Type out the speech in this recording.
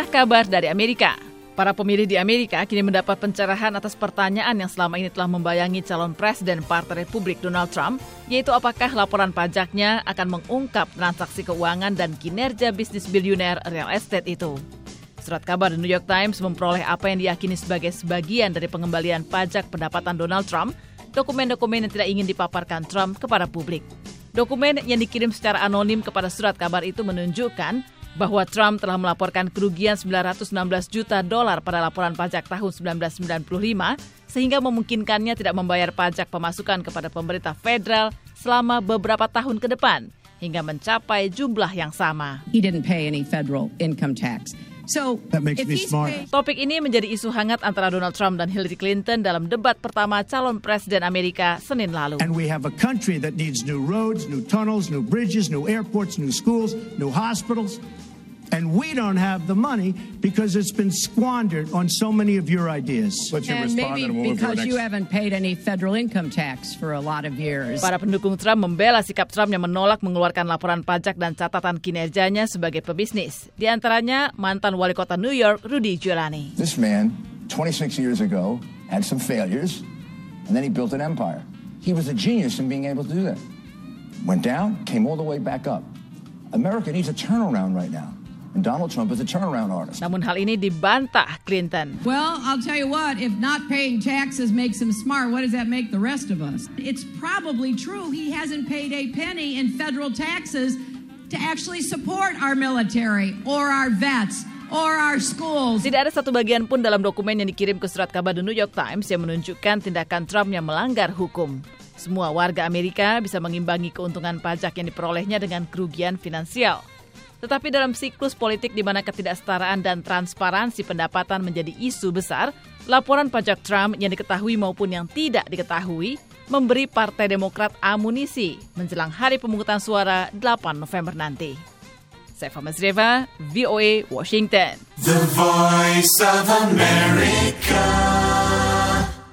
Inilah kabar dari Amerika. Para pemilih di Amerika kini mendapat pencerahan atas pertanyaan yang selama ini telah membayangi calon presiden Partai Republik Donald Trump, yaitu apakah laporan pajaknya akan mengungkap transaksi keuangan dan kinerja bisnis biliuner real estate itu. Surat kabar The New York Times memperoleh apa yang diyakini sebagai sebagian dari pengembalian pajak pendapatan Donald Trump, dokumen-dokumen yang tidak ingin dipaparkan Trump kepada publik. Dokumen yang dikirim secara anonim kepada surat kabar itu menunjukkan bahwa Trump telah melaporkan kerugian 916 juta dolar pada laporan pajak tahun 1995 sehingga memungkinkannya tidak membayar pajak pemasukan kepada pemerintah federal selama beberapa tahun ke depan hingga mencapai jumlah yang sama. He didn't pay any federal income tax. So that makes me smart. Topik ini menjadi isu hangat antara Donald Trump dan Hillary Clinton dalam debat pertama calon presiden Amerika Senin lalu. And we have a country that needs new roads, new tunnels, new bridges, new airports, new schools, new hospitals. And we don't have the money because it's been squandered on so many of your ideas. But and maybe because you haven't paid any federal income tax for a lot of years. Para pendukung Trump membela sikap Trump yang menolak mengeluarkan laporan pajak dan catatan kinerjanya sebagai pebisnis. Di antaranya mantan wali kota New York, Rudy Giuliani. This man, 26 years ago, had some failures, and then he built an empire. He was a genius in being able to do that. Went down, came all the way back up. America needs a turnaround right now. And Donald Trump is a turnaround artist. Namun hal ini dibantah Clinton. Well, I'll tell you what, if not paying taxes makes him smart, what does that make the rest of us? It's probably true he hasn't paid a penny in federal taxes to actually support our military or our vets or our schools. Tidak ada satu bagian pun dalam dokumen yang dikirim ke surat kabar The New York Times yang menunjukkan tindakan Trump yang melanggar hukum. Semua warga Amerika bisa mengimbangi keuntungan pajak yang diperolehnya dengan kerugian finansial. Tetapi dalam siklus politik di mana ketidaksetaraan dan transparansi pendapatan menjadi isu besar, laporan pajak Trump yang diketahui maupun yang tidak diketahui memberi Partai Demokrat amunisi menjelang hari pemungutan suara 8 November nanti. Saya Fama VOA Washington. The Voice of America.